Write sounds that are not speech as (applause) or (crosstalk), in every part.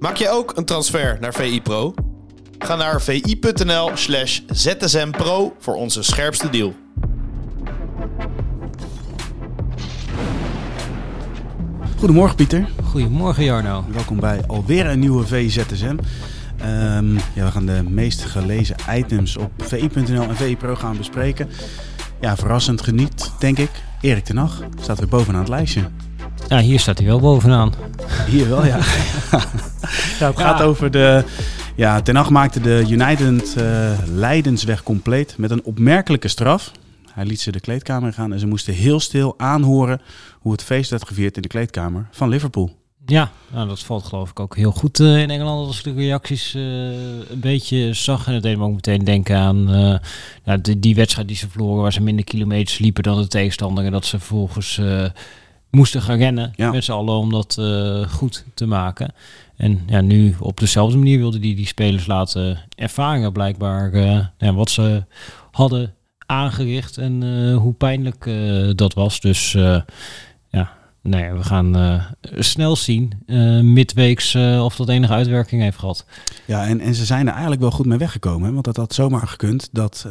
Maak je ook een transfer naar VI Pro? Ga naar vi.nl slash zsmpro voor onze scherpste deal. Goedemorgen Pieter. Goedemorgen Jarno. Welkom bij alweer een nieuwe VZSM. Ehm ja, we gaan de meest gelezen items op vi.nl en VI Pro gaan bespreken. Ja, verrassend geniet, denk ik. Erik ten Hag staat weer bovenaan het lijstje. Ja, hier staat hij wel bovenaan. Hier wel, ja. (laughs) ja het gaat over de... Ja, Ten Hag maakte de United eh Leidensweg compleet met een opmerkelijke straf. Hij liet ze de kleedkamer gaan en ze moesten heel stil aanhoren hoe het feest werd gevierd in de kleedkamer van Liverpool. Ja, nou, dat valt geloof ik ook heel goed eh, in Engeland als ik de reacties eh, een beetje zag. En dat deed me ook meteen denken aan eh, nou, die, die wedstrijd die ze verloren, waar ze minder kilometers liepen dan de tegenstander. En dat ze vervolgens eh, moesten gaan rennen Ja. met z'n allen om dat eh, goed te maken. En ja, nu op dezelfde manier wilde die die spelers laten ervaren blijkbaar ja, wat ze hadden aangericht en eh, hoe pijnlijk dat was. Dus ja, nee, we gaan snel zien eh, midweeks of dat enige uitwerking heeft gehad. Ja, en, en ze zijn er eigenlijk wel goed mee weggekomen. Hè? Want dat had zomaar gekund dat,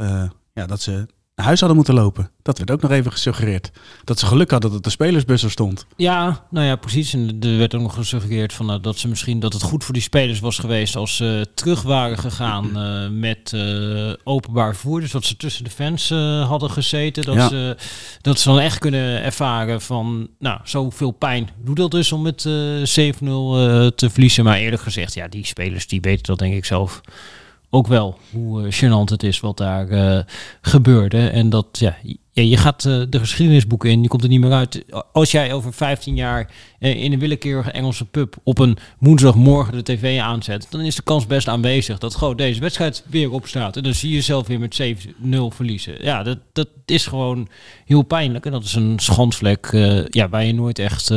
ja, dat ze naar huis hadden moeten lopen. Dat werd ook nog even gesuggereerd. Dat ze geluk hadden dat de spelersbus er stond. Ja, nou ja, precies. En er werd ook nog gesuggereerd van, nou, dat ze misschien dat het goed voor die spelers was geweest als ze terug waren gegaan eh, met eh, openbaar vervoer. Dus dat ze tussen de fans eh, hadden gezeten. Dat, Ja. ze, dat ze dan echt kunnen ervaren van, nou, zoveel pijn doet dat dus om met eh 7-0 eh, te verliezen. Maar eerlijk gezegd, ja, die spelers die weten dat denk ik zelf ook wel hoe eh, gênant het is wat daar eh, gebeurde. En dat, ja, je gaat eh, de geschiedenisboeken in, je komt er niet meer uit. Als jij over 15 jaar in een willekeurige Engelse pub op een woensdagmorgen de tv aanzet, dan is de kans best aanwezig dat gewoon deze wedstrijd weer opstaat. En dan zie je jezelf weer met 7-0 verliezen. Ja, dat, dat is gewoon heel pijnlijk. En dat is een schandvlek ja, waar je nooit echt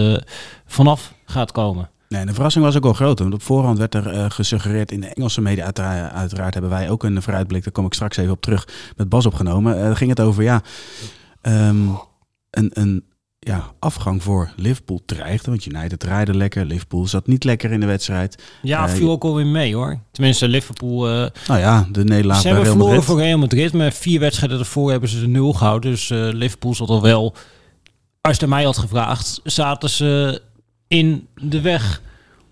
vanaf gaat komen. Nee, de verrassing was ook wel groot. Want op voorhand werd er eh, gesuggereerd in de Engelse media. Uiteraard, uiteraard hebben wij ook een vooruitblik. Daar kom ik straks even op terug. Met Bas opgenomen. Eh, ging het over, ja, ehm, een, een ja, afgang voor Liverpool dreigde. Want United draaide lekker. Liverpool zat niet lekker in de wedstrijd. Ja, Eh, viel ook alweer mee hoor. Tenminste, Liverpool eh, Nou ja, de nederlaag ze hebben verloren voor Real Madrid, maar vier wedstrijden ervoor hebben ze de nul gehouden. Dus Liverpool zat al wel, als je mij had gevraagd, zaten ze in de weg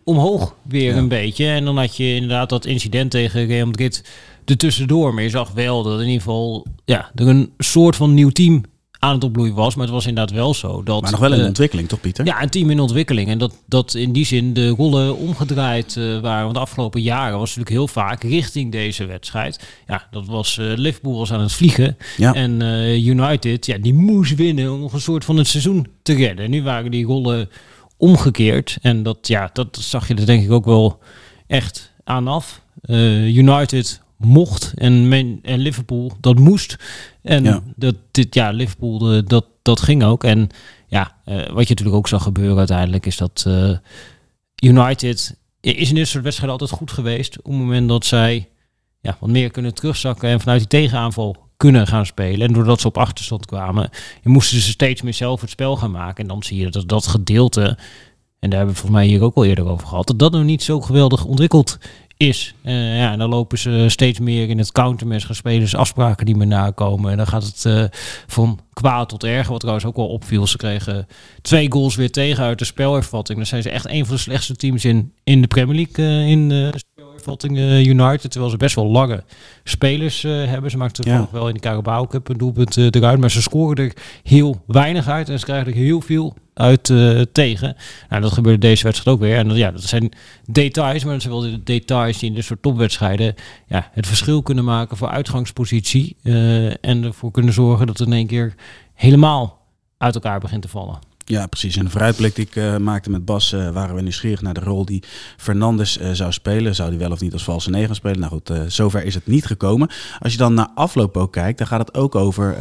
omhoog weer Ja. een beetje. En dan had je inderdaad dat incident tegen Real Madrid ertussendoor. Maar je zag wel dat in ieder geval ja, er een soort van nieuw team aan het opbloeien was. Maar het was inderdaad wel zo. Dat, Maar nog wel in ontwikkeling, toch Pieter? ja, een team in ontwikkeling. En dat, dat in die zin de rollen omgedraaid eh, waren. Want de afgelopen jaren was natuurlijk heel vaak richting deze wedstrijd. Ja, dat was eh, Liverpool was aan het vliegen. Ja. En eh, United, ja, die moest winnen om nog een soort van het seizoen te redden. En nu waren die rollen omgekeerd. En dat, ja, dat zag je er denk ik ook wel echt aan af. Eh, United mocht en, men, en Liverpool dat moest. En Ja. dat dit, ja, Liverpool, eh, dat, dat ging ook. En ja, eh, wat je natuurlijk ook zag gebeuren uiteindelijk is dat United is in dit soort wedstrijden altijd goed geweest. Op het moment dat zij ja, wat meer kunnen terugzakken en vanuit die tegenaanval kunnen gaan spelen. En doordat ze op achterstand kwamen, moesten ze steeds meer zelf het spel gaan maken. En dan zie je dat dat gedeelte, en daar hebben we volgens mij hier ook al eerder over gehad, dat dat nog niet zo geweldig ontwikkeld is. Eh, ja, en dan lopen ze steeds meer in het countermes, gaan spelers afspraken die meer nakomen. En dan gaat het eh, van kwaad tot erger, wat trouwens ook wel opviel. Ze kregen twee goals weer tegen uit de spelervatting. Dan zijn ze echt een van de slechtste teams in, in de Premier League eh, in de spelervatting eh, United. Terwijl ze best wel lange spelers eh, hebben. Ze maakten Ja. wel in de Carabao Cup een doelpunt eh, eruit. Maar ze scoren er heel weinig uit. En ze krijgen er heel veel uit tegen. Nou, dat gebeurde deze wedstrijd ook weer. En ja, dat zijn details, maar dat zijn wel de details die in dit soort topwedstrijden ja, het verschil kunnen maken voor uitgangspositie. en ervoor kunnen zorgen dat het in één keer helemaal uit elkaar begint te vallen. Ja, precies. En de vooruitblik die ik eh, maakte met Bas, eh, waren we nieuwsgierig naar de rol die Fernandes eh, zou spelen. Zou hij wel of niet als valse negen spelen? Nou goed, zover is het niet gekomen. Als je dan naar afloop ook kijkt, dan gaat het ook over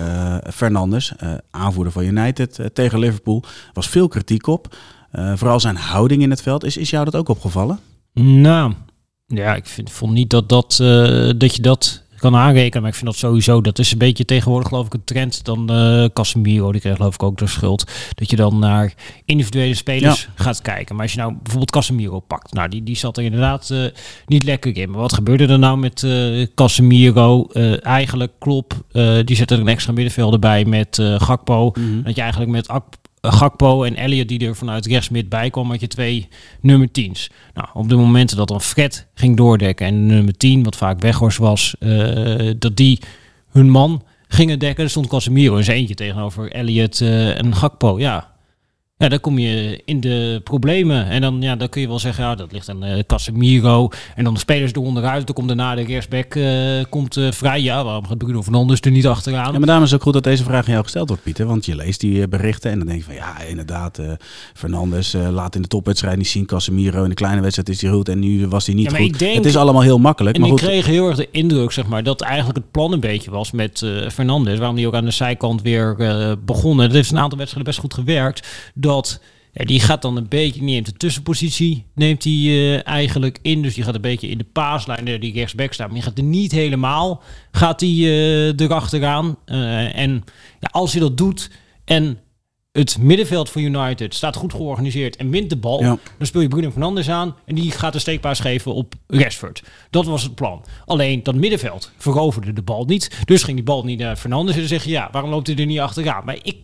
Fernandes, aanvoerder van United tegen Liverpool. Er was veel kritiek op. Vooral zijn houding in het veld. Is, is jou dat ook opgevallen? Nou, ja, ik vind, vond niet dat, dat, dat je dat kan aanrekenen. Maar ik vind dat sowieso, dat is een beetje tegenwoordig geloof ik een trend. Dan uh, Casemiro, die kreeg geloof ik ook de schuld. Dat je dan naar individuele spelers gaat kijken. Maar als je nou bijvoorbeeld Casemiro pakt. Nou, die, die zat er inderdaad uh, niet lekker in. Maar wat gebeurde er nou met uh, Casemiro? eigenlijk Klop, die zette er een extra middenvelder bij met Gakpo. Mhm. Dat je eigenlijk met Ak Gakpo en Elliot die er vanuit rechtsmid bij kwam, had je twee nummer 10's. Nou, op de momenten dat dan Fred ging doordekken en nummer 10, wat vaak Weghorst was, uh, dat die hun man gingen dekken, stond Casemiro eens eentje tegenover Elliot uh, en Gakpo. Ja, ja, dan kom je in de problemen. En dan, ja, dan kun je wel zeggen, ja, dat ligt aan uh, Casemiro. En dan de spelers er onderuit. Dan komt daarna de rechtsback uh, komt, uh, vrij. Ja, waarom gaat Bruno Fernandes er niet achteraan? Ja, maar daarom is het ook goed dat deze vraag aan jou gesteld wordt, Pieter. Want je leest die berichten en dan denk je van, ja, inderdaad, Fernandes laat in de topwedstrijd niet zien. Casemiro in de kleine wedstrijd is hij goed en nu was hij niet ja, goed. Denk, het is allemaal heel makkelijk. En maar ik kreeg heel erg de indruk, zeg maar, dat eigenlijk het plan een beetje was met Fernandes. Waarom hij ook aan de zijkant weer begonnen. Dat heeft een aantal wedstrijden best goed gewerkt. Dat... Ja, die gaat dan een beetje, neemt de tussenpositie, neemt hij uh, eigenlijk in. Dus die gaat een beetje in de paaslijn, uh, die rechtsback staat. Maar die gaat er niet helemaal, gaat hij uh, erachteraan. en ja, als hij dat doet en het middenveld van United staat goed georganiseerd en wint de bal, Ja. dan speel je Bruno Fernandes aan en die gaat een steekpaas geven op Rashford. Dat was het plan. Alleen dat middenveld veroverde de bal niet. Dus ging die bal niet naar Fernandes en dan zeg je, ja, waarom loopt hij er niet achteraan? Maar ik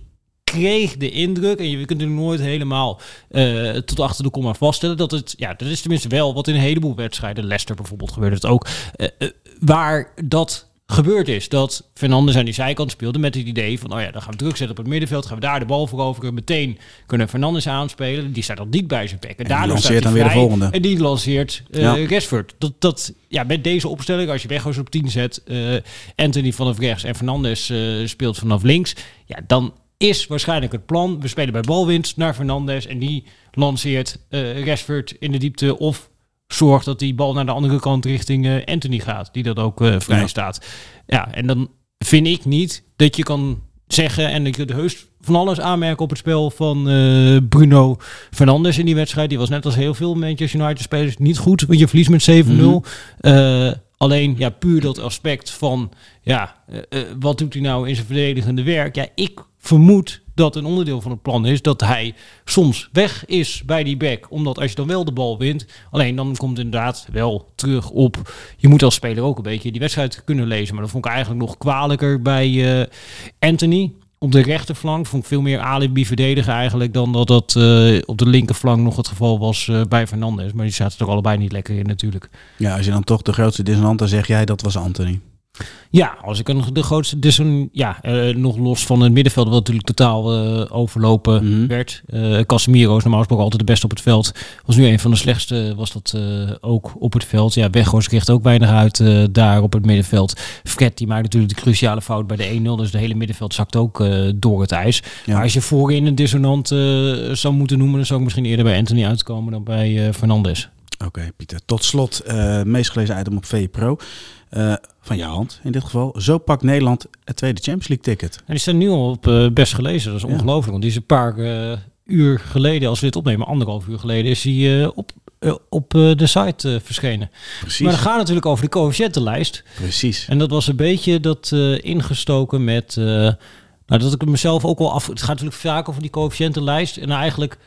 kreeg de indruk, en je kunt er nooit helemaal uh, tot achter de komma vaststellen, dat het, ja, dat is tenminste wel wat in een heleboel wedstrijden, Leicester bijvoorbeeld gebeurde het ook, uh, uh, waar dat gebeurd is. Dat Fernandes aan die zijkant speelde met het idee van, oh ja, dan gaan we druk zetten op het middenveld, gaan we daar de bal veroveren, meteen kunnen Fernandes aanspelen, die staat dan niet bij zijn bek. En, en die lanceert dan weer de volgende. En die lanceert uh, ja. Rashford. Dat, dat, ja, met deze opstelling, als je Weghorst op 10 zet, uh, Anthony vanaf rechts en Fernandes uh, speelt vanaf links, ja, dan is waarschijnlijk het plan. We spelen bij balwinst naar Fernandes en die lanceert uh, Rashford in de diepte of zorgt dat die bal naar de andere kant richting uh, Anthony gaat, die dat ook uh, vrij ja. staat. Ja, en dan vind ik niet dat je kan zeggen en ik de heus van alles aanmerken op het spel van uh, Bruno Fernandes in die wedstrijd. Die was net als heel veel Manchester United spelers niet goed, want je verliest met 7-0. Mm -hmm. uh, alleen ja, puur dat aspect van ja, wat doet hij nou in zijn verdedigende werk? Ja, ik vermoed dat een onderdeel van het plan is dat hij soms weg is bij die back. Omdat als je dan wel de bal wint, alleen dan komt het inderdaad wel terug op. Je moet als speler ook een beetje die wedstrijd kunnen lezen. Maar dat vond ik eigenlijk nog kwalijker bij uh, Anthony. Op de rechterflank vond ik veel meer alibi verdedigen eigenlijk dan dat dat uh, op de linkerflank nog het geval was uh, bij Fernandes. Maar die zaten er allebei niet lekker in natuurlijk. Ja, als je dan toch de grootste dissonant, dan zeg jij dat was Anthony. Ja, als ik een, de grootste disson, ja, uh, nog los van het middenveld, wat natuurlijk totaal uh, overlopen mm -hmm. werd. Uh, Casemiro is normaal gesproken altijd de beste op het veld. Was nu een van de slechtste, was dat ook op het veld. Ja, Weghorst kreeg ook weinig uit daar op het middenveld. Fred, die maakt natuurlijk de cruciale fout bij de 1-0. Dus de hele middenveld zakt ook door het ijs. Ja. Maar als je voorin een dissonant zou moeten noemen, dan zou ik misschien eerder bij Anthony uitkomen dan bij Fernandes. Oké, okay, Pieter. Tot slot, meest gelezen item op VE Pro. Uh, van jouw hand in dit geval. Zo pakt Nederland het tweede Champions League ticket. En die staan nu al op uh, best gelezen. Dat is ongelooflijk. Ja. Want die is een paar uh, uur geleden, als we dit opnemen, anderhalf uur geleden, is hij op, op de site verschenen. Precies. Maar dan gaat natuurlijk over de coëfficiëntenlijst. Precies. En dat was een beetje dat ingestoken met. nou, dat ik het mezelf ook wel af. Het gaat natuurlijk vaak over die coëfficiëntenlijst. En eigenlijk,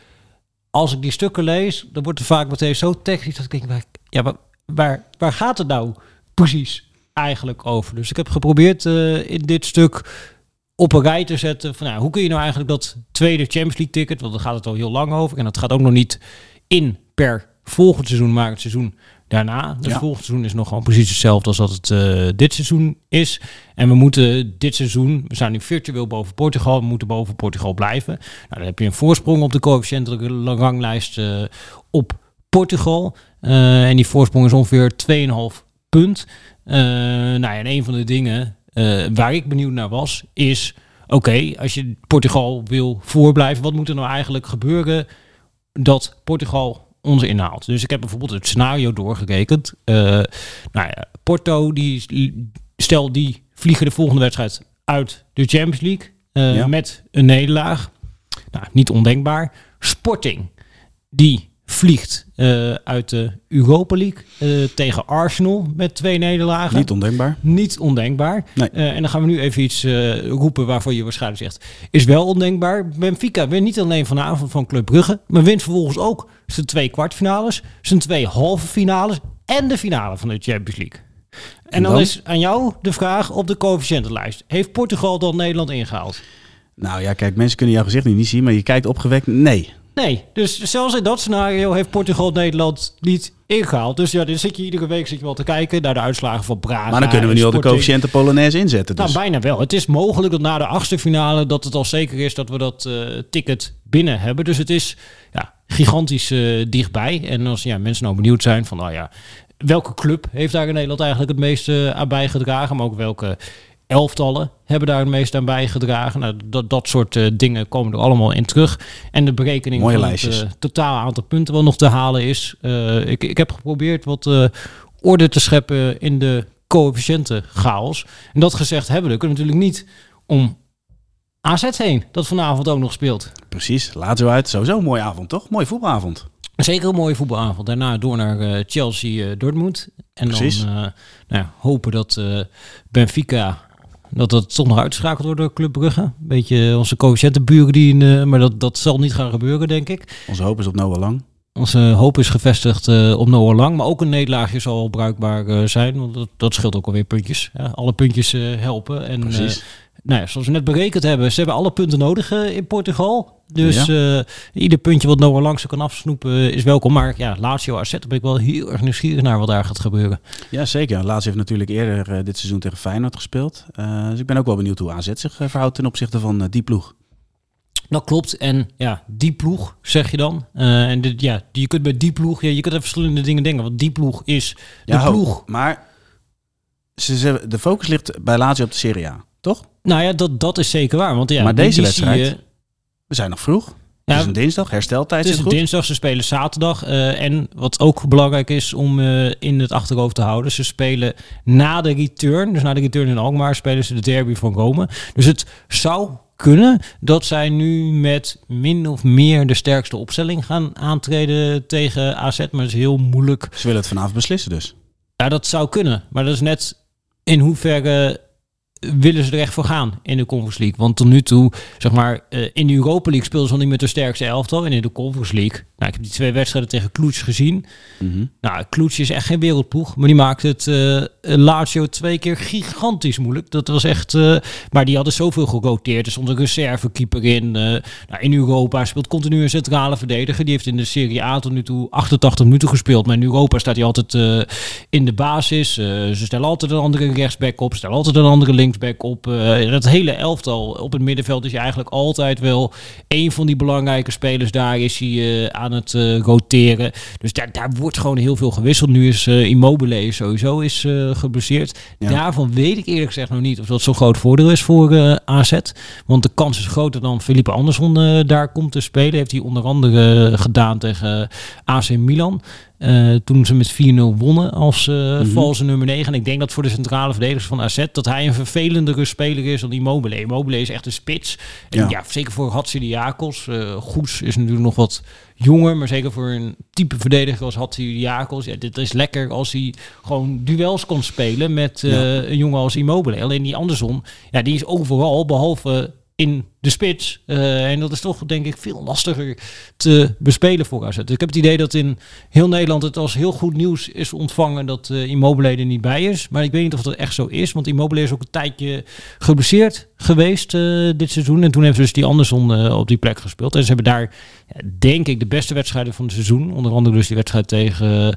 als ik die stukken lees, dan wordt het vaak meteen zo technisch dat ik denk, ja, waar, waar, waar gaat het nou? Precies eigenlijk over. Dus ik heb geprobeerd uh, in dit stuk op een rij te zetten van nou, hoe kun je nou eigenlijk dat tweede Champions League ticket, want daar gaat het al heel lang over en dat gaat ook nog niet in per volgend seizoen, maar het seizoen daarna. Dus Ja. volgend seizoen is nog gewoon precies hetzelfde als dat het eh, dit seizoen is. En we moeten dit seizoen, we staan nu virtueel boven Portugal, we moeten boven Portugal blijven. Nou, dan heb je een voorsprong op de coëfficiëntelijke ranglijst eh, op Portugal. Eh, en die voorsprong is ongeveer 2,5 punt. Eh, nou ja, en een van de dingen eh, waar ik benieuwd naar was, is... Oké, als je Portugal wil voorblijven, wat moet er nou eigenlijk gebeuren dat Portugal ons inhaalt? Dus ik heb bijvoorbeeld het scenario doorgerekend. Eh, nou ja, Porto, die, stel die vliegen de volgende wedstrijd uit de Champions League Ja. met een nederlaag. Nou, niet ondenkbaar. Sporting, die vliegt eh, uit de Europa League eh, tegen Arsenal met twee nederlagen. Niet ondenkbaar. Niet ondenkbaar. Nee. Eh, en dan gaan we nu even iets roepen waarvan je waarschijnlijk zegt... is wel ondenkbaar. Benfica wint niet alleen vanavond van Club Brugge... maar wint vervolgens ook zijn twee kwartfinales... zijn twee halve finales en de finale van de Champions League. En, En dan, dan? is aan jou de vraag op de coëfficiëntenlijst. Heeft Portugal dan Nederland ingehaald? Nou ja, kijk, mensen kunnen jouw gezicht nu niet zien, maar je kijkt opgewekt. Nee. Nee, dus zelfs in dat scenario heeft Portugal Nederland niet ingehaald. Dus ja, dan zit je iedere week zit je wel te kijken naar de uitslagen van Braga. Maar dan kunnen we nu al de Sporting. coëfficiënte Polonaise inzetten. Dus. Nou, bijna wel. Het is mogelijk dat na de achtste finale dat het al zeker is dat we dat eh, ticket binnen hebben. Dus het is ja, gigantisch eh, dichtbij. En als ja, mensen nou benieuwd zijn van, nou ja, welke club heeft daar in Nederland eigenlijk het meeste aan bijgedragen, maar ook welke elftallen hebben daar het meest aan bijgedragen. Nou, dat, dat soort eh, dingen komen er allemaal in terug. En de berekening Mooie van lijstjes. het eh, totaal aantal punten wat nog te halen is. eh, ik, ik heb geprobeerd wat orde te scheppen in de coëfficiënten chaos. En dat gezegd hebben we, kunnen we natuurlijk niet om AZ heen, dat vanavond ook nog speelt. Precies, laat zo uit. Sowieso een mooie avond, toch? Mooie voetbalavond. Zeker een mooie voetbalavond. Daarna door naar eh, Chelsea, eh, Dortmund. En Precies. dan nou ja, hopen dat Benfica dat dat toch nog uitschakeld wordt door Club Brugge. Een beetje onze coëfficiëntenburen die, eh, maar dat, dat zal niet gaan gebeuren, denk ik. Onze hoop is op Noah Lang. Onze hoop is gevestigd eh, op Noah Lang, maar ook een nederlaagje zal bruikbaar eh, zijn, want dat, dat scheelt ook alweer puntjes. Ja, alle puntjes helpen. En, Precies. Nou ja, zoals we net berekend hebben, ze hebben alle punten nodig eh, in Portugal. Dus eh, ieder puntje wat Noah Lang ze kan afsnoepen eh, is welkom. Maar ja, Lazio AZ, ben ik wel heel erg nieuwsgierig naar wat daar gaat gebeuren. Ja, zeker. Laatst heeft natuurlijk eerder dit seizoen tegen Feyenoord gespeeld. Dus ik ben ook wel benieuwd hoe AZ zich verhoudt ten opzichte van die ploeg. Dat klopt. En ja, die ploeg, zeg je dan. En dit, ja, je kunt bij die ploeg, ja, je kunt aan verschillende dingen denken. Want die ploeg is de Ja, ho, ploeg. Maar ze, ze- de focus ligt bij Lazio op de Serie A, toch? Nou ja, dat, dat is zeker waar. Want ja, Maar deze wedstrijd, je- We zijn nog vroeg. Ja, het is een dinsdag, hersteltijd Het zit is goed. dinsdag, ze spelen zaterdag. eh, en wat ook belangrijk is om eh, in het achterhoofd te houden, ze spelen na de return, dus na de return in Alkmaar, spelen ze de derby van Rome. Dus het zou kunnen dat zij nu met min of meer de sterkste opstelling gaan aantreden tegen AZ, maar het is heel moeilijk. Ze willen het vanavond beslissen dus. Ja, dat zou kunnen, maar dat is net in hoeverre willen ze er echt voor gaan in de Conference League. Want tot nu toe, zeg maar, eh, in de Europa League speelden ze nog niet met de sterkste elftal. En in de Conference League, nou, ik heb die twee wedstrijden tegen Cluj gezien. Mhm. Nou, Cluj is echt geen wereldploeg, maar die maakte het eh Lazio twee keer gigantisch moeilijk. Dat was echt, eh, maar die hadden zoveel geroteerd. Er stond een reservekeeper in. eh, nou, in Europa speelt continu een centrale verdediger. Die heeft in de Serie A tot nu toe 88 minuten gespeeld. Maar in Europa staat hij altijd in de basis. Ze stellen altijd een andere rechtsback op, ze stellen altijd een andere linksback op. Dat hele elftal op het middenveld is hij eigenlijk altijd wel een van die belangrijke spelers. Daar is hij eh, aan het eh, roteren. Dus daar, daar wordt gewoon heel veel gewisseld. Nu is eh, Immobile sowieso is, eh, geblesseerd. Ja. Daarvan weet ik eerlijk gezegd nog niet of dat zo'n groot voordeel is voor AZ. Want de kans is groter dan Felipe Andersson daar komt te spelen. Heeft hij onder andere gedaan tegen AC Milan. Eh, toen ze met 4-0 wonnen als eh valse nummer 9. En ik denk dat voor de centrale verdedigers van AZ... dat hij een vervelendere speler is dan Immobile. Immobile is echt een spits. En Ja. ja, zeker voor Hatsidiakos. eh Goes is natuurlijk nog wat jonger. Maar zeker voor een type verdediger als Hatsidiakos. Ja, dit is lekker als hij gewoon duels kan spelen... met Ja. een jongen als Immobile. Alleen die Anderson, ja, die is overal... behalve in de spits. Eh, en dat is toch denk ik veel lastiger te bespelen voor AZ. Dus ik heb het idee dat in heel Nederland het als heel goed nieuws is ontvangen dat eh Immobile er niet bij is. Maar ik weet niet of dat echt zo is, want Immobile is ook een tijdje geblesseerd geweest eh, dit seizoen. En toen hebben ze dus die Anderson op die plek gespeeld. En ze hebben daar, denk ik, de beste wedstrijden van het seizoen. Onder andere dus die wedstrijd tegen...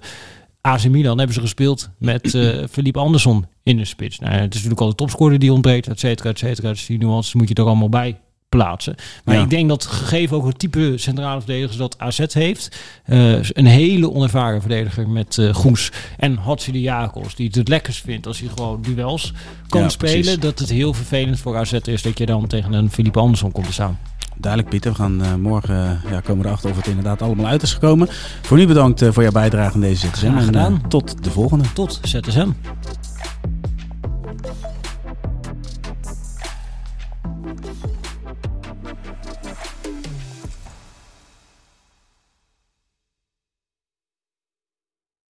AC Milan hebben ze gespeeld met eh Philippe Andersson in de spits. Nou, het is natuurlijk al de topscorer die ontbreekt, et cetera, et cetera. Dus die nuances moet je er allemaal bij plaatsen. Maar Ja. ik denk dat gegeven ook het type centrale verdedigers dat AZ heeft, eh, een hele onervaren verdediger met eh Goes en Hatsidiakos, die het het lekkerst vindt als hij gewoon duels kan Ja, spelen, precies. dat het heel vervelend voor AZ is dat je dan tegen een Philippe Andersson komt te staan. Duidelijk, Pieter. We gaan eh, morgen eh, ja, komen erachter of het inderdaad allemaal uit is gekomen. Voor nu bedankt eh, voor jouw bijdrage aan deze ZSM. En, tot de volgende. Tot ZSM.